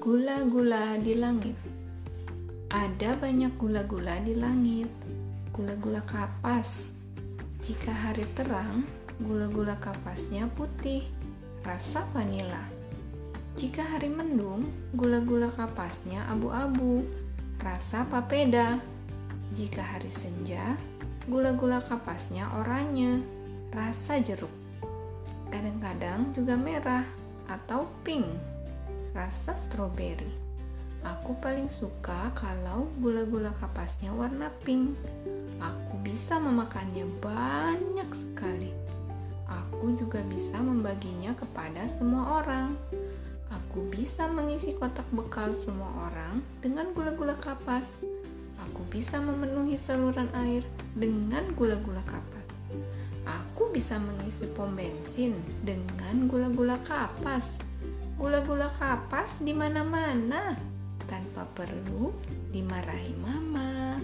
Gula-gula di langit. Ada banyak gula-gula di langit. Gula-gula kapas. Jika hari terang, gula-gula kapasnya putih, rasa vanila. Jika hari mendung, gula-gula kapasnya abu-abu, rasa papeda. Jika hari senja, gula-gula kapasnya oranye, rasa jeruk. Kadang-kadang juga merah atau pink rasa stroberi. Aku paling suka kalau gula-gula kapasnya warna pink. Aku bisa memakannya banyak sekali. Aku juga bisa membaginya kepada semua orang. Aku bisa mengisi kotak bekal semua orang dengan gula-gula kapas. Aku bisa memenuhi saluran air dengan gula-gula kapas. Aku bisa mengisi pom bensin dengan gula-gula kapas gula-gula kapas di mana-mana tanpa perlu dimarahi mama.